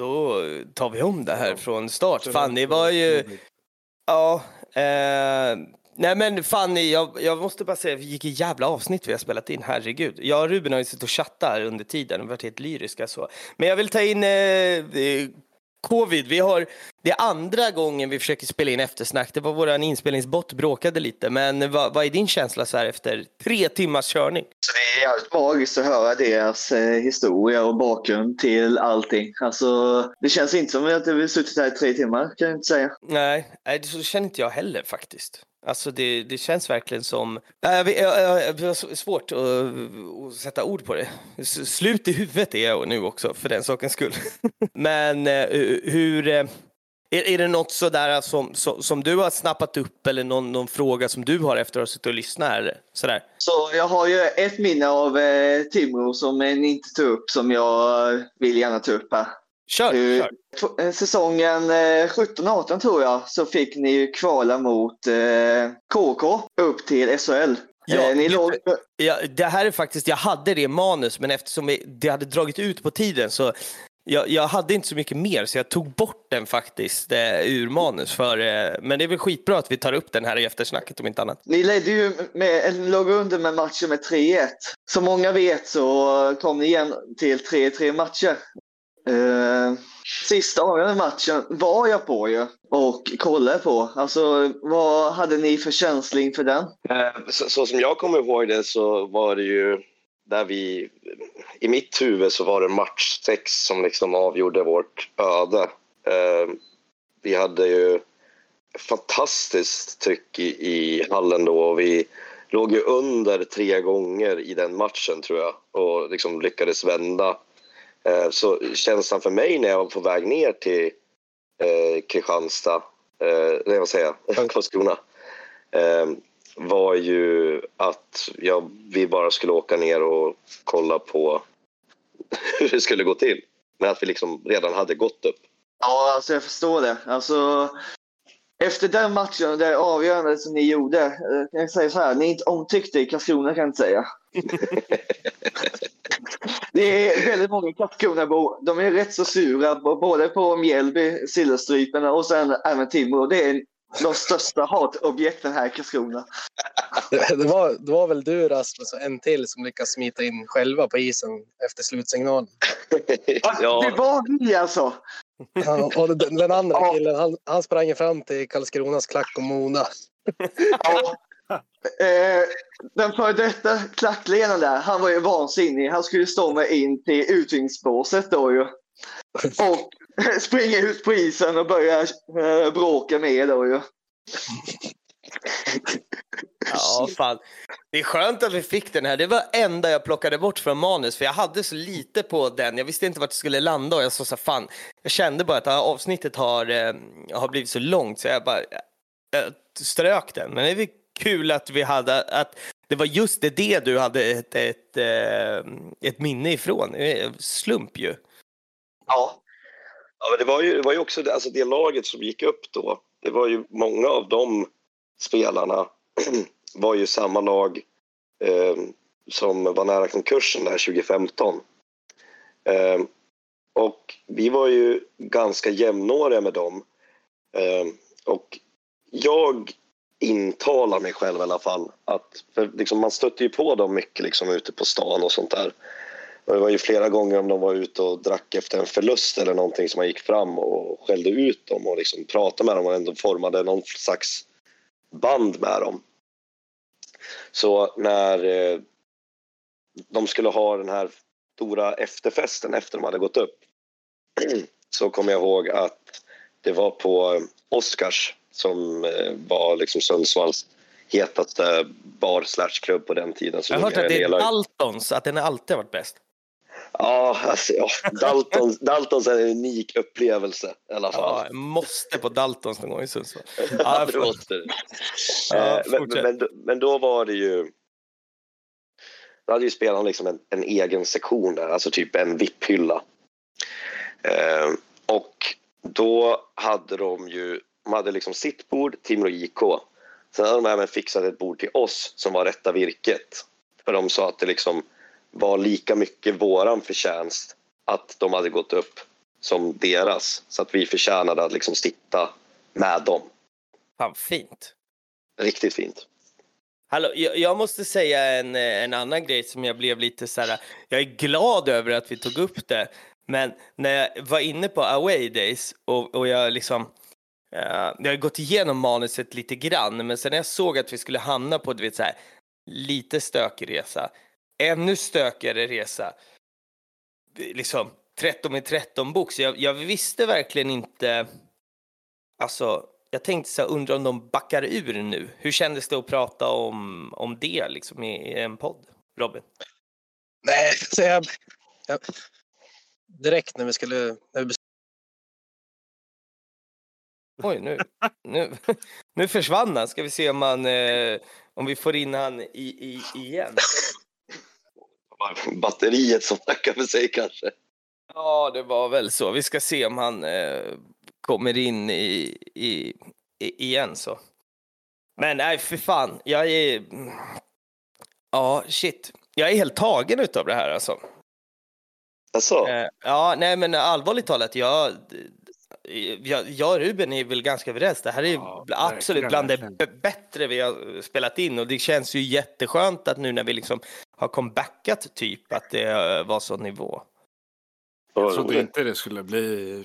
då tar vi om det här från start. Fan, det var ju... Ja, eh, nej men fan, jag, jag måste bara säga vilket jävla avsnitt vi har spelat in, herregud. Jag och Ruben har ju suttit och chattat här under tiden och varit helt lyriska så. Men jag vill ta in eh, covid. Vi har, det är andra gången vi försöker spela in eftersnack. Det var vår inspelningsbot bråkade lite. Men vad, vad är din känsla så här efter tre timmars körning? Så det är jävligt magiskt att höra deras eh, historia och bakgrund till allting. Alltså, det känns inte som att vi suttit här i tre timmar kan jag inte säga. Nej, nej så känner inte jag heller faktiskt. Alltså det, det känns verkligen som... Jag, jag, jag, jag har svårt att, att, sätta ord på det. Slut i huvudet är jag nu också, för den sakens skull. Men eh, hur... Eh, är, är det något sådär som, som, som du har snappat upp eller någon, någon fråga som du har efter att ha suttit och lyssnat? Här, sådär? Så jag har ju ett minne av eh, Timrå som ni inte tog upp som jag eh, vill gärna ta upp här. Kör, uh, kör. Eh, säsongen 17-18 eh, tror jag så fick ni kvala mot eh, KK upp till SHL. Ja, ni låg... ja, det här är faktiskt, jag hade det manus men eftersom det hade dragit ut på tiden så jag, jag, hade inte så mycket mer så jag tog bort den faktiskt eh, ur manus. För, eh, men det är väl skitbra att vi tar upp den här i eftersnacket om inte annat. Ni ledde ju med, låg under med matchen med 3-1. Som många vet så kom ni igen till 3-3 matcher. Eh, sista avgörande matchen var jag på ju och kollade på. Alltså, vad hade ni för känsla inför den? Eh, så, så, som jag kommer ihåg det så var det ju där vi... I mitt huvud så var det match sex som liksom avgjorde vårt öde. Eh, vi hade ju fantastiskt tryck i, i hallen då och vi låg ju under tre gånger i den matchen tror jag och liksom lyckades vända så känslan för mig när jag var på väg ner till eh, Kristianstad, eh, nej vad säger jag, Karlskrona, eh, var ju att jag, vi bara skulle åka ner och kolla på hur det skulle gå till. Men att vi liksom redan hade gått upp. Ja, alltså jag förstår det. Alltså, efter den matchen, det avgörande som ni gjorde, eh, jag kan säga så här, ni är inte omtyckta i Karlskrona kan jag inte säga. det är väldigt många Karlskronabor, de är rätt så sura, både på Mjällby, Sillerstrypen och sen även Timrå. Det är de största hatobjekten här i Karlskrona. Det var, det var väl du Rasmus och en till som lyckades smita in själva på isen efter slutsignalen. ja. Det var vi alltså! Ja, och den, den andra killen han, han sprang fram till Karlskronas klack och Mona. Ja. Eh, den före detta klackledaren där, han var ju vansinnig. Han skulle stå med in till utvisningsbåset då ju. Och springa ut på isen och börja eh, bråka med då ju. Ja, fan. Det är skönt att vi fick den här. Det var enda jag plockade bort från manus, för jag hade så lite på den. Jag visste inte vart det skulle landa och jag sa så här fan. Jag kände bara att avsnittet har, eh, har blivit så långt så jag bara jag strök den. Men det är kul att vi hade, att det var just det, det du hade ett, ett, eh, ett, minne ifrån. Slump ju. Ja. Ja, men det var ju, det var ju också alltså det laget som gick upp då. Det var ju många av de spelarna var ju samma lag eh, som var nära konkursen där 2015. Eh, och vi var ju ganska jämnåriga med dem. Eh, och jag intalar mig själv i alla fall att för liksom, man stötte ju på dem mycket liksom, ute på stan och sånt där. Och det var ju flera gånger om de var ute och drack efter en förlust eller någonting som man gick fram och skällde ut dem och liksom pratade med dem och ändå formade någon slags band med dem. Så när eh, de skulle ha den här stora efterfesten efter de hade gått upp så kommer jag ihåg att det var på Oscars som eh, var liksom Sundsvalls hetaste bar slash klubb på den tiden. Jag har hört att det är Daltons, att den alltid har varit bäst. Ja, alltså, ja. Daltons, Daltons är en unik upplevelse i alla fall. Ja, måste på Daltons någon gång i Sundsvall. Ja, det måste du. Ja, men, men, men, då var det ju... Då hade ju spelarna liksom en, en, egen sektion där, alltså typ en VIP-hylla. Eh, och då hade de ju de hade liksom sitt bord, Timrå IK. Sen hade de även fixat ett bord till oss som var rätta virket. För de sa att det liksom var lika mycket våran förtjänst att de hade gått upp som deras. Så att vi förtjänade att liksom sitta med dem. Fan fint. Riktigt fint. Hallå, jag, jag måste säga en, en annan grej som jag blev lite så här. Jag är glad över att vi tog upp det, men när jag var inne på away days och, och jag liksom Eh, jag har gått igenom manuset lite grann, men sen när jag såg att vi skulle hamna på du vet, så här, lite stökig resa, ännu stökigare resa, liksom 13 i 13 bok, så jag, jag visste verkligen inte, alltså jag tänkte så här, undrar om de backar ur nu. Hur kändes det att prata om, om det liksom i, i en podd, Robin? Nej, så jag, jag, direkt när vi skulle... När vi Oj, nu, nu, nu försvann han. Ska vi se om, han, eh, om vi får in han i, i, igen. Batteriet som tackar för sig kanske. Ja, det var väl så. Vi ska se om han eh, kommer in i, i, i, igen så. Men nej, för fan. Jag är... Ja, shit. Jag är helt tagen utav det här alltså. Alltså. Eh, ja, nej men allvarligt talat, jag, jag, och Ruben är väl ganska överens. Det här är Ja, absolut bland det bättre vi har spelat in och det känns ju jätteskönt att nu när vi liksom har comebackat typ att det eh, var så nivå. Jag trodde inte det skulle bli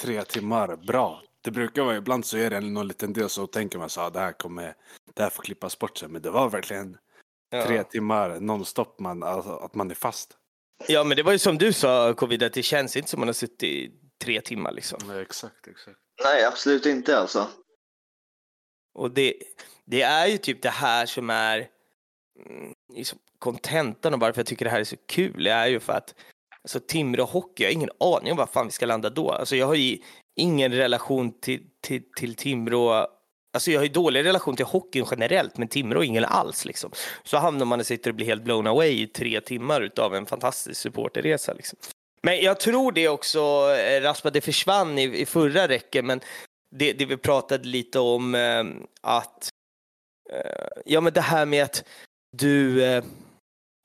tre timmar bra. Det brukar vara, ibland så är det någon liten del så tänker man så här, det här kommer, det här får klippas bort sen. Men det var verkligen Ja. tre timmar nonstop, man, alltså, att man är fast. Ja, men det var ju som du sa, Covid, att det känns inte som man har suttit i tre timmar liksom. Ja, exakt, exakt. Nej, absolut inte alltså. Och det, det är ju typ det här som är mm, liksom kontentan och varför jag tycker det här är så kul. Det är ju för att alltså, Timrå Hockey, jag har ingen aning om var fan vi ska landa då. Alltså, jag har ju ingen relation till, till, till Timrå. Alltså jag har ju dålig relation till hockeyn generellt, men Timrå ingen alls. Liksom. Så hamnar man och sitter och blir helt blown away i tre timmar utav en fantastisk supporterresa. Liksom. Men jag tror det också, eh, Rasmus, Raspa, det försvann i, i förra räcken, men det, det vi pratade lite om eh, att eh, ja men det här med att du eh,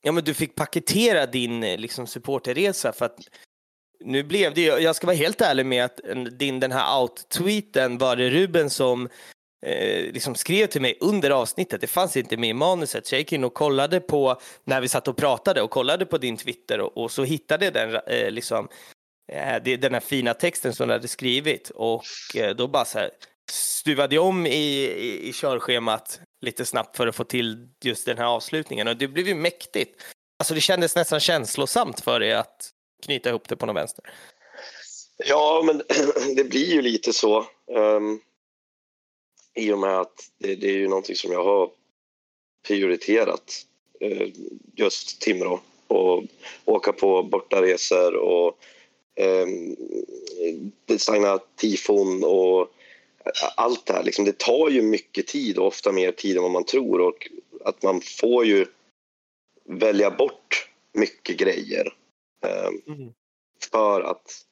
ja men du fick paketera din eh, liksom supporterresa för att nu blev det jag ska vara helt ärlig med att din den här out-tweeten var det Ruben som eh, liksom skrev till mig under avsnittet. Det fanns inte med i manuset så jag gick in och kollade på när vi satt och pratade och kollade på din Twitter och, och så hittade jag den eh, liksom eh, den här fina texten som du hade skrivit och eh, då bara så här stuvade jag om i, i, i körschemat lite snabbt för att få till just den här avslutningen och det blev ju mäktigt. Alltså det kändes nästan känslosamt för dig att knyta ihop det på någon vänster. Ja, men det blir ju lite så. Um, i och med att det, det är ju någonting som jag har prioriterat. eh, just Timrå. Och åka på bortaresor och um, designa tifon och allt det här. Liksom, det tar ju mycket tid och ofta mer tid än vad man tror. Och att man får ju välja bort mycket grejer. Um, för att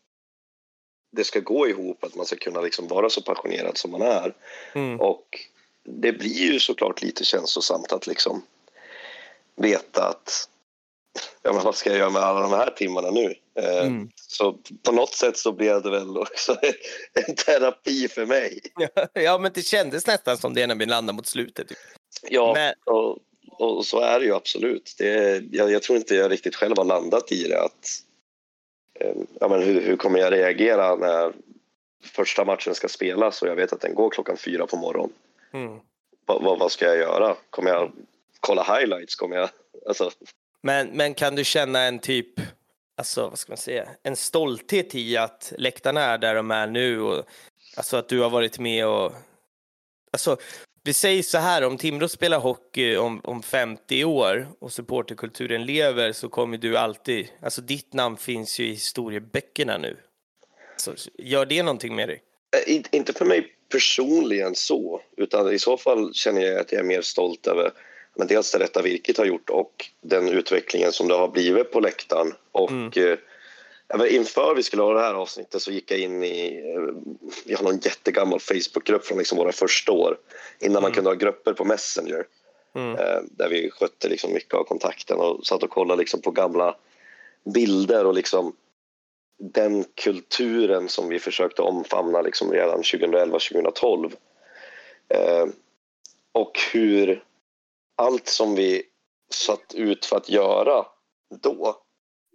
det ska gå ihop, att man ska kunna liksom vara så passionerad som man är. Mm. Och det blir ju såklart lite känslosamt att liksom veta att ja, men vad ska jag göra med alla de här timmarna nu? Eh, Mm. Så på något sätt så blev det väl också en terapi för mig. ja, men det kändes nästan som det när vi landade mot slutet. Typ. Ja, Men, och, och så är det ju absolut. Det, jag, jag tror inte jag riktigt själv har landat i det. Att, ja, men hur, hur kommer jag reagera när första matchen ska spelas och jag vet att den går klockan fyra på morgonen? mm. Vad, vad, vad ska jag göra? Kommer jag kolla highlights? Kommer jag, alltså, men, men kan du känna en typ, alltså vad ska man säga, en stolthet i att läktarna är där de är nu och alltså att du har varit med och, alltså vi säger så här, om Timrå spelar hockey om, om 50 år och supporterkulturen lever så kommer du alltid, alltså ditt namn finns ju i historieböckerna nu. Så gör det någonting med dig? Eh, in- Inte för mig personligen så, utan i så fall känner jag att jag är mer stolt över men dels det rätta virket har gjort och den utvecklingen som det har blivit på läktaren. Och Mm. Inför vi skulle ha det här avsnittet så gick jag in i, eh, vi har någon jättegammal Facebookgrupp från liksom våra första år, innan man Mm. kunde ha grupper på Messenger. Mm. eh, där vi skötte liksom mycket av kontakten och satt och kollade liksom på gamla bilder och liksom den kulturen som vi försökte omfamna liksom redan 2011-2012. Eh, och hur allt som vi satt ut för att göra då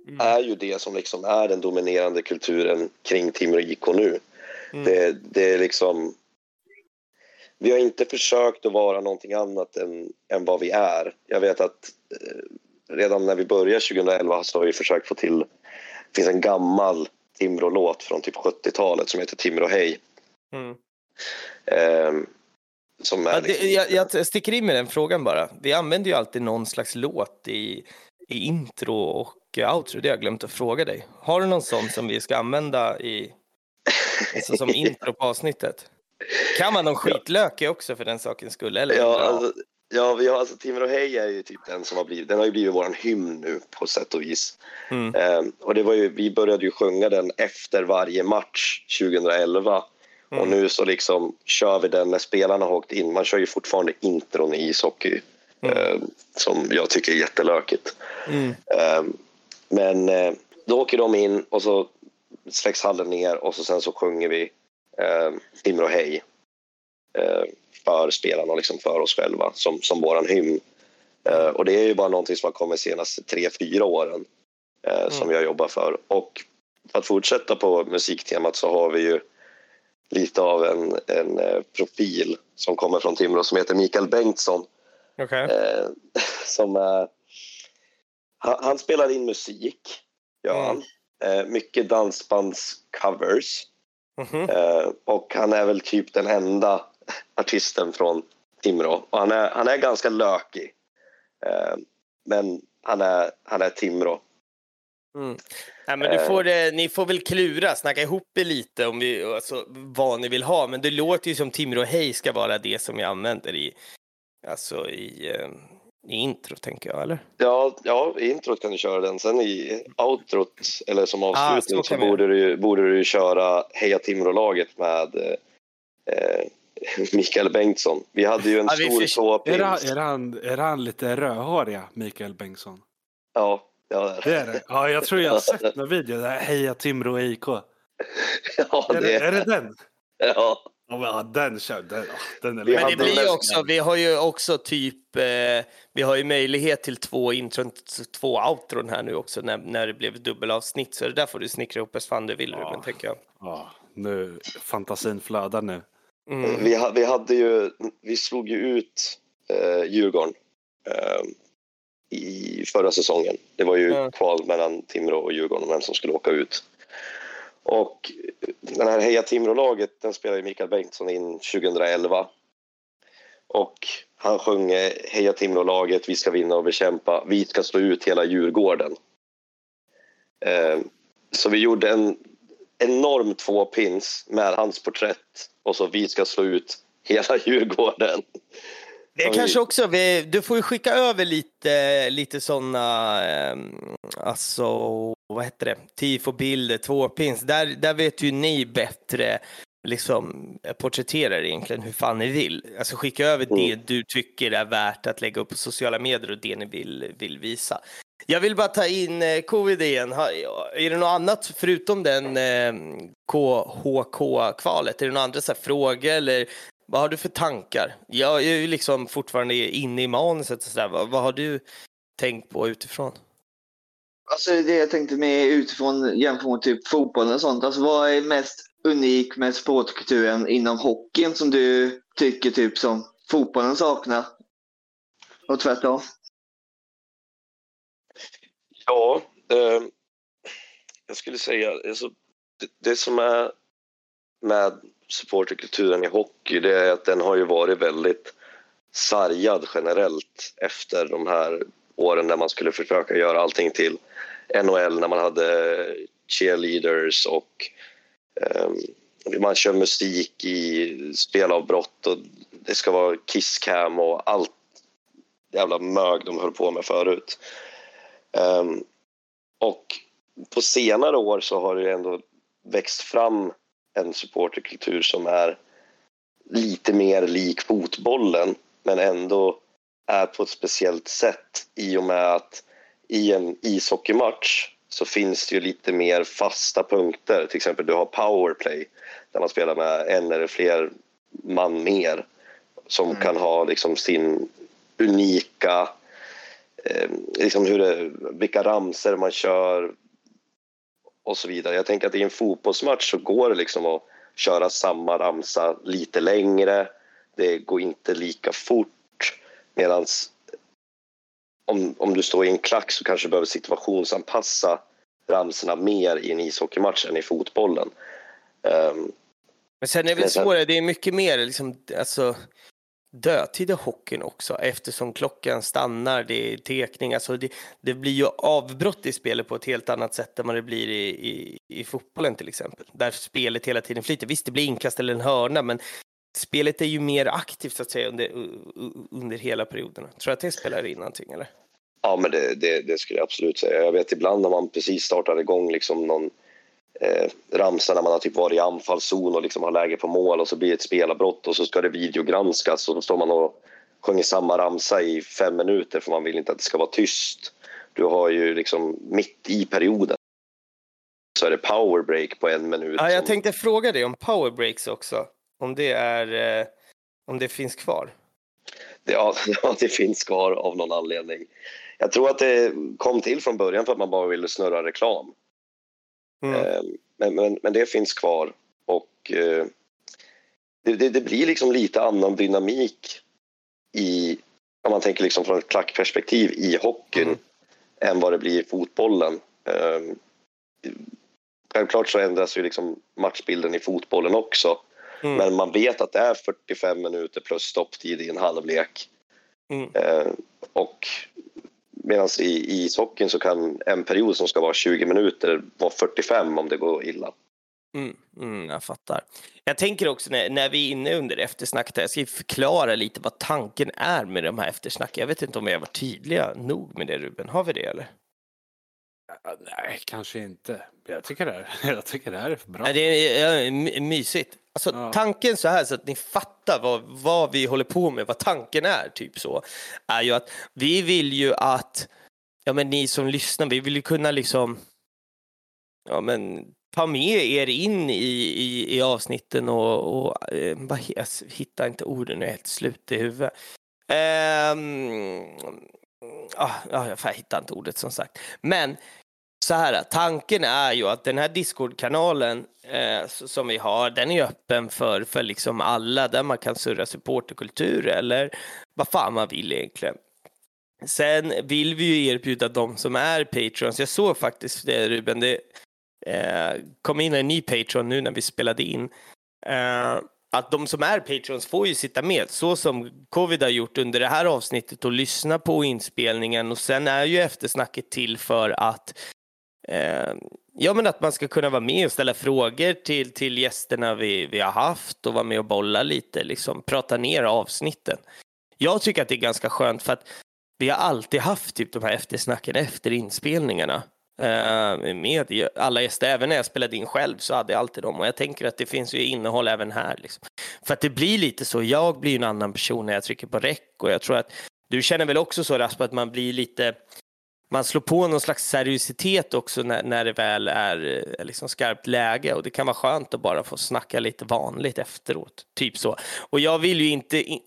Mm. är ju det som liksom är den dominerande kulturen kring Timrå IK nu. Mm. Det, det är liksom... Vi har inte försökt att vara någonting annat än, än vad vi är. Jag vet att eh, redan när vi började 2011 så har vi försökt få till... Det finns en gammal Timrå-låt från typ 70-talet som heter Timrå hej. Mm. Eh, som är Ja, det, liksom, jag, jag sticker in med den frågan bara. Vi använder ju alltid någon slags låt i, i intro och outro. Det har jag glömt att fråga dig. Har du någon sån som vi ska använda i, alltså som intro på avsnittet? Kan man någon skitlökig också för den sakens skull? Eller? Ja, alltså, ja vi har, alltså, Timrå Hej är ju typ den som har blivit, den har ju blivit våran hymn nu på sätt och vis. Mm. Eh, och det var ju, vi började ju sjunga den efter varje match 2011. Och Mm. nu så liksom kör vi den när spelarna har åkt in. Man kör ju fortfarande intron i ishockey. Mm. Eh, som jag tycker är jättelökigt. Mm. Men eh, då åker de in och så släcks hallen ner och så sen så sjunger vi eh, Timrå Hej. Eh, för spelarna och liksom för oss själva som, som våran hymn. Eh, och det är ju bara någonting som har kommit de senaste tre, fyra åren eh, som Mm. jag jobbar för. Och för att fortsätta på musiktemat så har vi ju lite av en, en eh, profil som kommer från Timrå som heter Mikael Bengtsson. Okej. Eh, som är, han, han spelar in musik, gör Mm. han. Eh, mycket dansbandscovers. Mhm. Eh, och han är väl typ den enda artisten från Timrå. Och han är, han är ganska lökig. Eh, men han är, han är Timrå. Mm. Nej, men du får, eh, ni får väl klura, snacka ihop er lite om vi, alltså, vad ni vill ha. Men det låter ju som Timrå Hej ska vara det som vi använder i, alltså, i, eh, i intro, tänker jag, eller? Ja, ja, i introt kan du köra den. Sen i outrot, eller som avslutning, Ah, så så, borde, du, borde du köra Heja Timrå-laget med eh, Mikael Bengtsson. Vi hade ju en Ja, stor fick- tåpins. Är, han, är, han, är han lite rödhåriga, Mikael Bengtsson? Ja, ja, Det är det? Ja, jag tror jag har sett någon video. Där, Heja Timrå IK. ja, Är det, är det, det den? ja. Ja, den kör den, den är Men det blir också, vi har ju också typ, eh, vi har ju möjlighet till två intron, två outron här nu också när, när det blev dubbelavsnitt. Så det där får du snickra ihop as fan du vill, Ja. Ruben, tänker jag. Ja, nu, fantasin flödar nu. Mm. Vi, ha- vi hade ju, vi slog ju ut eh, Djurgården eh, i förra säsongen. Det var ju Ja. kval mellan Timrå och Djurgården om vem som skulle åka ut. Och den här Heja Timrå-laget, den spelade Mikael Bengtsson in 2011. Och han sjöng Heja Timrå-laget, vi ska vinna och bekämpa, vi ska slå ut hela Djurgården. Eh, så vi gjorde en enorm tvåpins med hans porträtt och så vi ska slå ut hela Djurgården. Det är kanske också, vi, du får ju skicka över lite, lite sådana, eh, alltså, vad heter det, tifo-bilder, tvåpins. Där, där vet ju ni bättre, liksom, porträtterar egentligen hur fan ni vill. Alltså skicka över Mm. det du tycker är värt att lägga upp på sociala medier och det ni vill, vill visa. Jag vill bara ta in eh, covid igen. Har- Är det något annat förutom den eh, KHK-kvalet? Är det några andra så här, frågor eller vad har du för tankar? Jag är ju liksom fortfarande inne i manuset och sådär. Vad, vad har du tänkt på utifrån? Alltså det jag tänkte med utifrån jämfört med typ fotbollen och sånt. Alltså vad är mest unik med sportkulturen inom hockeyn som du tycker typ som fotbollen saknar? Och tvärtom. Ja, eh, jag skulle säga alltså, det, det som är med supporterkulturen i hockey det är att den har ju varit väldigt sargad generellt efter de här åren när man skulle försöka göra allting till NHL när man hade cheerleaders och eh, man kör musik i spelavbrott och det ska vara kisscam och allt jävla mög de höll på med förut. Ehm, och på senare år så har det ändå växt fram en supporterkultur som är lite mer lik fotbollen men ändå är på ett speciellt sätt i och med att i en ishockeymatch så finns det ju lite mer fasta punkter. Till exempel du har powerplay där man spelar med en eller fler man mer som mm. kan ha liksom sin unika eh, liksom hur det, vilka ramser man kör och så vidare. Jag tänker att i en fotbollsmatch så går det liksom att köra samma ramsa lite längre. Det går inte lika fort. Medan om, om du står i en klack så kanske du behöver situationsanpassa ramsorna mer i en ishockeymatch än i fotbollen. Um, men sen är det väl svårare, det är mycket mer liksom, alltså, dödtid i hockeyn också eftersom klockan stannar, det är tekning, alltså det, det, blir ju avbrott i spelet på ett helt annat sätt än vad det blir i, i, i fotbollen till exempel. Där spelet hela tiden flyter. Visst, det blir inkast eller en hörna, men spelet är ju mer aktivt så att säga under, under hela perioden. Tror du att det spelar in någonting eller? Ja, men det, det, det, skulle jag absolut säga. Jag vet ibland när man precis startar igång liksom någon eh, ramsa när man har typ varit i anfallszon och liksom har läge på mål och så blir det ett spelavbrott och så ska det videogranskas och då står man och sjunger samma ramsa i fem minuter för man vill inte att det ska vara tyst. Du har ju liksom mitt i perioden så är det powerbreak på en minut. Ja, jag tänkte fråga dig om powerbreaks också. Om det, är, eh, om det finns kvar? Ja, det finns kvar av någon anledning. Jag tror att det kom till från början för att man bara ville snurra reklam. Mm. Eh, men, men, men, det finns kvar och eh, det, det, det, blir liksom lite annan dynamik i, om man tänker liksom från ett klackperspektiv i hockeyn mm. än vad det blir i fotbollen. Eh, självklart så ändras ju liksom matchbilden i fotbollen också Mm. Men man vet att det är 45 minuter plus stopptid i en halvlek. Mm. Eh, och medan i, i ishockeyn så kan en period som ska vara 20 minuter vara 45 om det går illa. Mm, mm, jag fattar. Jag tänker också när, när vi är inne under eftersnacket, jag ska förklara lite vad tanken är med de här eftersnacken. Jag vet inte om har varit tydliga nog med det Ruben, har vi det eller? Nej, kanske inte. Jag tycker det, är, jag tycker det här är bra. Nej, det är mysigt. Alltså, ja. Tanken så här, så att ni fattar vad, vad vi håller på med, vad tanken är, typ så, är ju att vi vill ju att, ja men ni som lyssnar, vi vill ju kunna liksom, ja men ta med er in i, i, i avsnitten och, och eh, jag hittar inte orden, nu är helt slut i huvudet. Um, ah, jag hittar inte ordet som sagt. Men så här, tanken är ju att den här Discord-kanalen eh, som vi har, den är öppen för, för liksom alla där man kan surra supporterkultur eller vad fan man vill egentligen. Sen vill vi ju erbjuda de som är patrons, jag såg faktiskt det Ruben, det eh, kom in en ny patron nu när vi spelade in, eh, att de som är patrons får ju sitta med, så som covid har gjort under det här avsnittet och lyssna på inspelningen. Och sen är ju eftersnacket till för att Eh, ja, men att man ska kunna vara med och ställa frågor till, till gästerna vi, vi har haft och vara med och bolla lite, liksom prata ner avsnitten. Jag tycker att det är ganska skönt för att vi har alltid haft typ de här eftersnacken efter inspelningarna. eh, med alla gäster, även när jag spelade in själv så hade jag alltid dem och jag tänker att det finns ju innehåll även här. Liksom. För att det blir lite så, jag blir en annan person när jag trycker på räck och jag tror att du känner väl också så Rasp att man blir lite man slår på någon slags seriositet också när, när det väl är, eh, liksom skarpt läge och det kan vara skönt att bara få snacka lite vanligt efteråt. Typ så. Och jag vill ju inte in,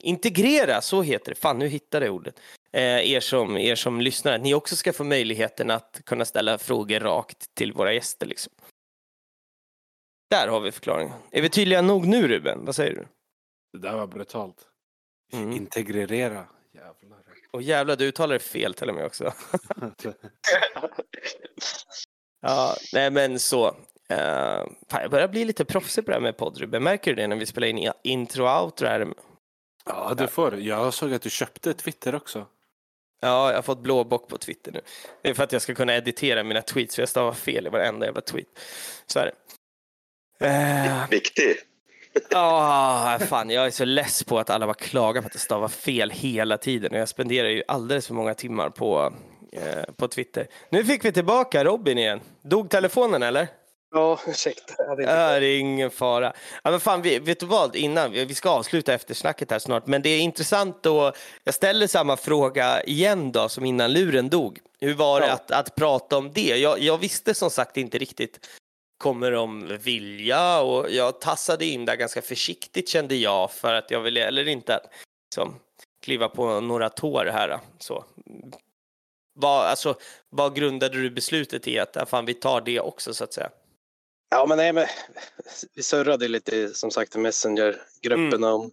integrera, så heter det, fan nu hittade jag ordet, eh, er, som, er som lyssnar, att ni också ska få möjligheten att kunna ställa frågor rakt till våra gäster. Liksom. Där har vi förklaringen. Är vi tydliga nog nu Ruben? Vad säger du? Det där var brutalt. Mm. Integrera. Jävlar. Och jävlar, du uttalar det fel till och med också. ja, nej men så. Uh, fan, jag börjar bli lite proffsig på det här med podd. Märker du det när vi spelar in intro och outro här? Ja, du får. Jag såg att du köpte Twitter också. Ja, jag har fått blå bock på Twitter nu. Det är för att jag ska kunna editera mina tweets, för jag stavar fel i varenda jävla tweet. Så är det. Uh, Viktig. Oh, fan, jag är så less på att alla var klagar på att jag stavar fel hela tiden och jag spenderar ju alldeles för många timmar på, eh, på Twitter. Nu fick vi tillbaka Robin igen. Dog telefonen eller? Ja, ursäkta. Jag inte- det är ingen fara. Ja, men fan, vi, vet du vad, innan, vi ska avsluta eftersnacket här snart, men det är intressant då, jag ställer samma fråga igen då som innan luren dog. Hur var det Ja. att, att prata om det? Jag, jag visste som sagt inte riktigt, kommer de vilja? Och jag tassade in där ganska försiktigt kände jag för att jag ville, eller inte, liksom, kliva på några tår här. Så. Vad, alltså, vad grundade du beslutet i att fan, vi tar det också så att säga? Ja, men nej, men vi surrade lite som sagt i Messenger-grupperna om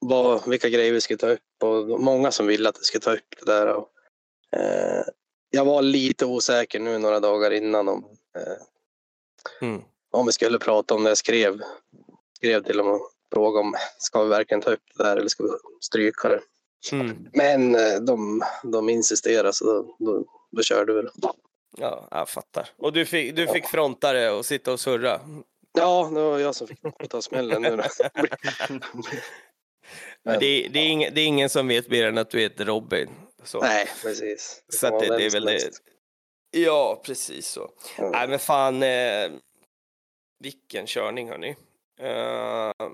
vad, vilka grejer vi skulle ta upp och många som ville att vi skulle ta upp det där. Och, eh, jag var lite osäker nu några dagar innan om, eh, Mm. om vi skulle prata om det. Jag skrev, skrev till dem och frågade om ska vi verkligen ta upp det där eller ska vi stryka det. Mm. Men eh, de, de insisterade så då, då, då körde vi det. Ja, jag fattar. Och du fick, du fick fronta det och sitta och surra? Ja, det var jag som fick ta smällen nu. Men det, är- det, är ingen, det är ingen som vet mer än att du heter Robin. Så, Nej, precis. så det, kan vara det är väl det. Ja, precis så. Ja. Nej, men fan. Eh, vilken körning, hörni. Uh,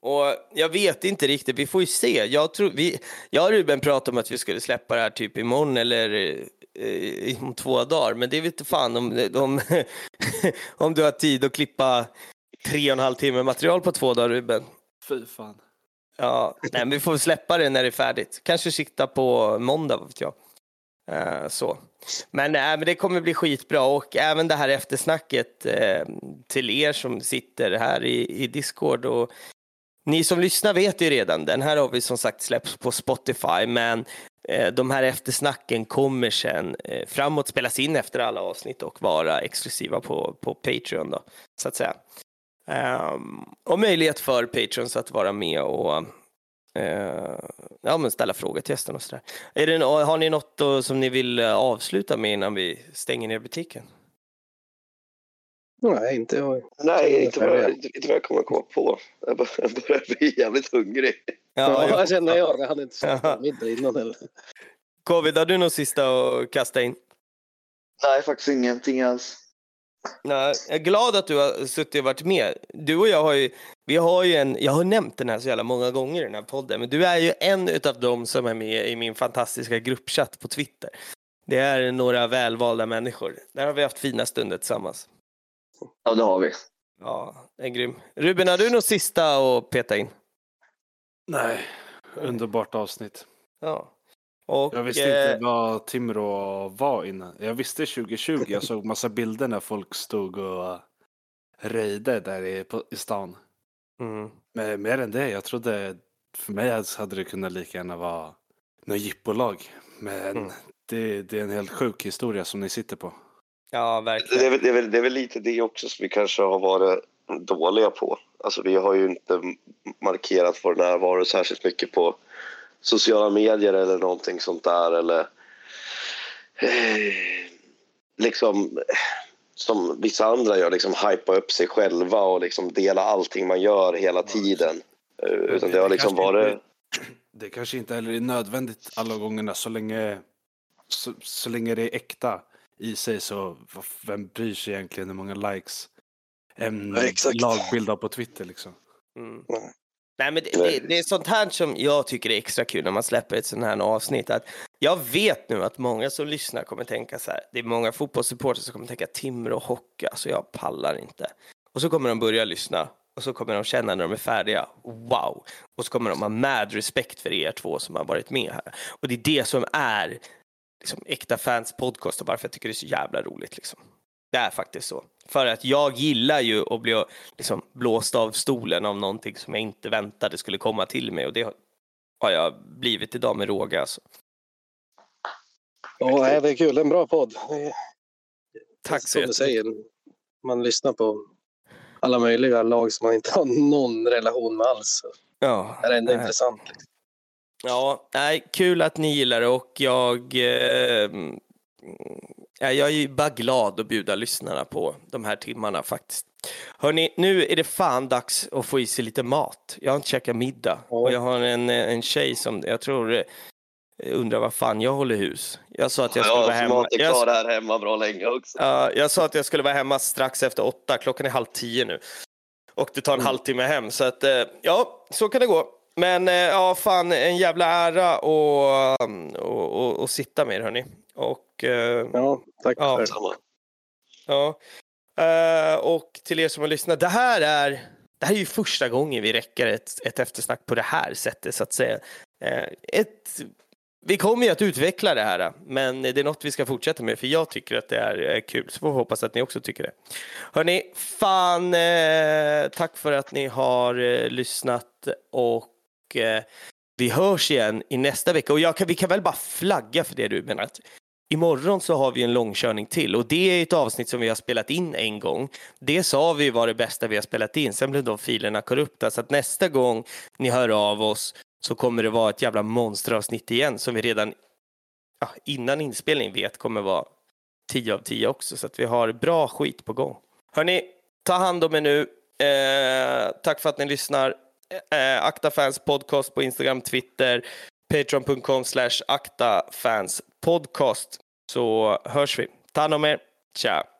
och jag vet inte riktigt, vi får ju se. Jag, tror, vi, jag och Ruben pratade om att vi skulle släppa det här typ imorgon eller eh, om två dagar, men det vet inte fan om, om, om du har tid att klippa tre och en halv timme material på två dagar, Ruben. Fy fan. Ja, nej, men vi får släppa det när det är färdigt. Kanske sikta på måndag, vad vet jag. Eh, så. Men, äh, men det kommer bli skitbra och även det här eftersnacket eh, till er som sitter här i, i Discord och ni som lyssnar vet ju redan, den här har vi som sagt släppts på Spotify, men eh, de här eftersnacken kommer sen eh, framåt spelas in efter alla avsnitt och vara exklusiva på, på Patreon då, så att säga. Um, och möjlighet för Patreons att vara med och ja, men ställa frågor till gästerna och sådär. Är det, har ni något då som ni vill eh, avsluta med innan vi stänger ner butiken? Nej, inte jag. Nej, inte vad, jag, jag kommer komma på. Jag bör- jag börjar bli jävligt hungrig. Ja, ja. jag känner jag. Jag hade inte käkat middag innan heller. Covid, har du något sista att kasta in? Nej, faktiskt ingenting alls. Nej, jag är glad att du har suttit och varit med. Du och jag har ju, vi har ju en, jag har nämnt den här så jävla många gånger i den här podden, men du är ju en utav dem som är med i min fantastiska gruppchatt på Twitter. Det är några välvalda människor. Där har vi haft fina stunder tillsammans. Ja, det har vi. Ja, det är grym. Ruben, har du något sista att peta in? Nej, underbart avsnitt. Ja. Och, Jag visste eh, inte vad Timrå var innan. Jag visste 2020, jag såg massa bilder när folk stod och röjde där i, på, i stan. Mm. Men mer än det, jag trodde, för mig hade det kunnat lika gärna vara något jippolag. Men Mm. det, det är en helt sjuk historia som ni sitter på. Ja, Det är, verkligen. väl, det, är väl, det är väl lite det också som vi kanske har varit dåliga på. Alltså vi har ju inte markerat vår närvaro särskilt mycket på sociala medier eller någonting sånt där. Eller eh, liksom som vissa andra gör, liksom hypa upp sig själva och liksom dela allting man gör hela tiden. Eh, Utan det har liksom varit... inte- Det kanske inte heller är nödvändigt alla gångerna så länge, så, så länge det är äkta i sig så vem bryr sig egentligen hur många likes en Ja, exakt. lagbild har på Twitter liksom. Mm. Nej. Men det, det, det är sånt här som jag tycker är extra kul när man släpper ett sånt här avsnitt. Att jag vet nu att många som lyssnar kommer tänka så här. Det är många fotbollssupportrar som kommer tänka Timrå hockey, alltså jag pallar inte. Och så kommer de börja lyssna och så kommer de känna när de är färdiga, wow. Och så kommer de ha mad respekt för er två som har varit med här. Och det är det som är liksom, äkta fans podcast och varför jag tycker det är så jävla roligt. Liksom. Det är faktiskt så. För att jag gillar ju att bli liksom, blåst av stolen av någonting som jag inte väntade skulle komma till mig och det har- jag blivit idag med råga. Alltså. Ja, det är kul. En bra podd. Tack så som du jättemycket. säger. Man lyssnar på alla möjliga lag som man inte har någon relation med alls. Ja, Det är ändå nej. intressant. liksom. Ja, nej, kul att ni gillar det och jag, eh, jag är bara glad att bjuda lyssnarna på de här timmarna faktiskt. Hörni, nu är det fan dags att få i sig lite mat. Jag har inte käkat middag och jag har en, en tjej som jag tror eh, undrar vad fan jag håller hus. Jag sa att jag skulle Ja, vara hemma. har Jag, kvar här hemma bra länge också. Ja, jag sa att jag skulle vara hemma strax efter åtta. Klockan är halv tio nu. Och det tar en Mm. halvtimme hem. Så att, eh, ja, så kan det gå. Men eh, ja, fan en jävla ära och, och, och, och sitta med er hörni. Och eh, Ja, tack Ja. för Samma. Ja. Eh, och till er som har lyssnat, det här är, det här är ju första gången vi räcker ett, ett eftersnack på det här sättet så att säga. Eh, ett, vi kommer ju att utveckla det här, men det är något vi ska fortsätta med för jag tycker att det är eh, kul. Så får vi hoppas att ni också tycker det. Hörni, fan eh, tack för att ni har eh, lyssnat och eh, vi hörs igen i nästa vecka. Och jag kan, vi kan väl bara flagga för det Ruben, att Imorgon så har vi en långkörning till och det är ett avsnitt som vi har spelat in en gång. Det sa vi var det bästa vi har spelat in, sen blev de filerna korrupta så att nästa gång ni hör av oss så kommer det vara ett jävla monsteravsnitt igen som vi redan ja, innan inspelning vet kommer vara 10 av 10 också så att vi har bra skit på gång. Hörni, ta hand om er nu. Eh, tack för att ni lyssnar. Eh, Akta Fans Podcast på Instagram, Twitter, patreon.com slash aktafanspodcast så hörs vi. Ta hand om er. Ciao.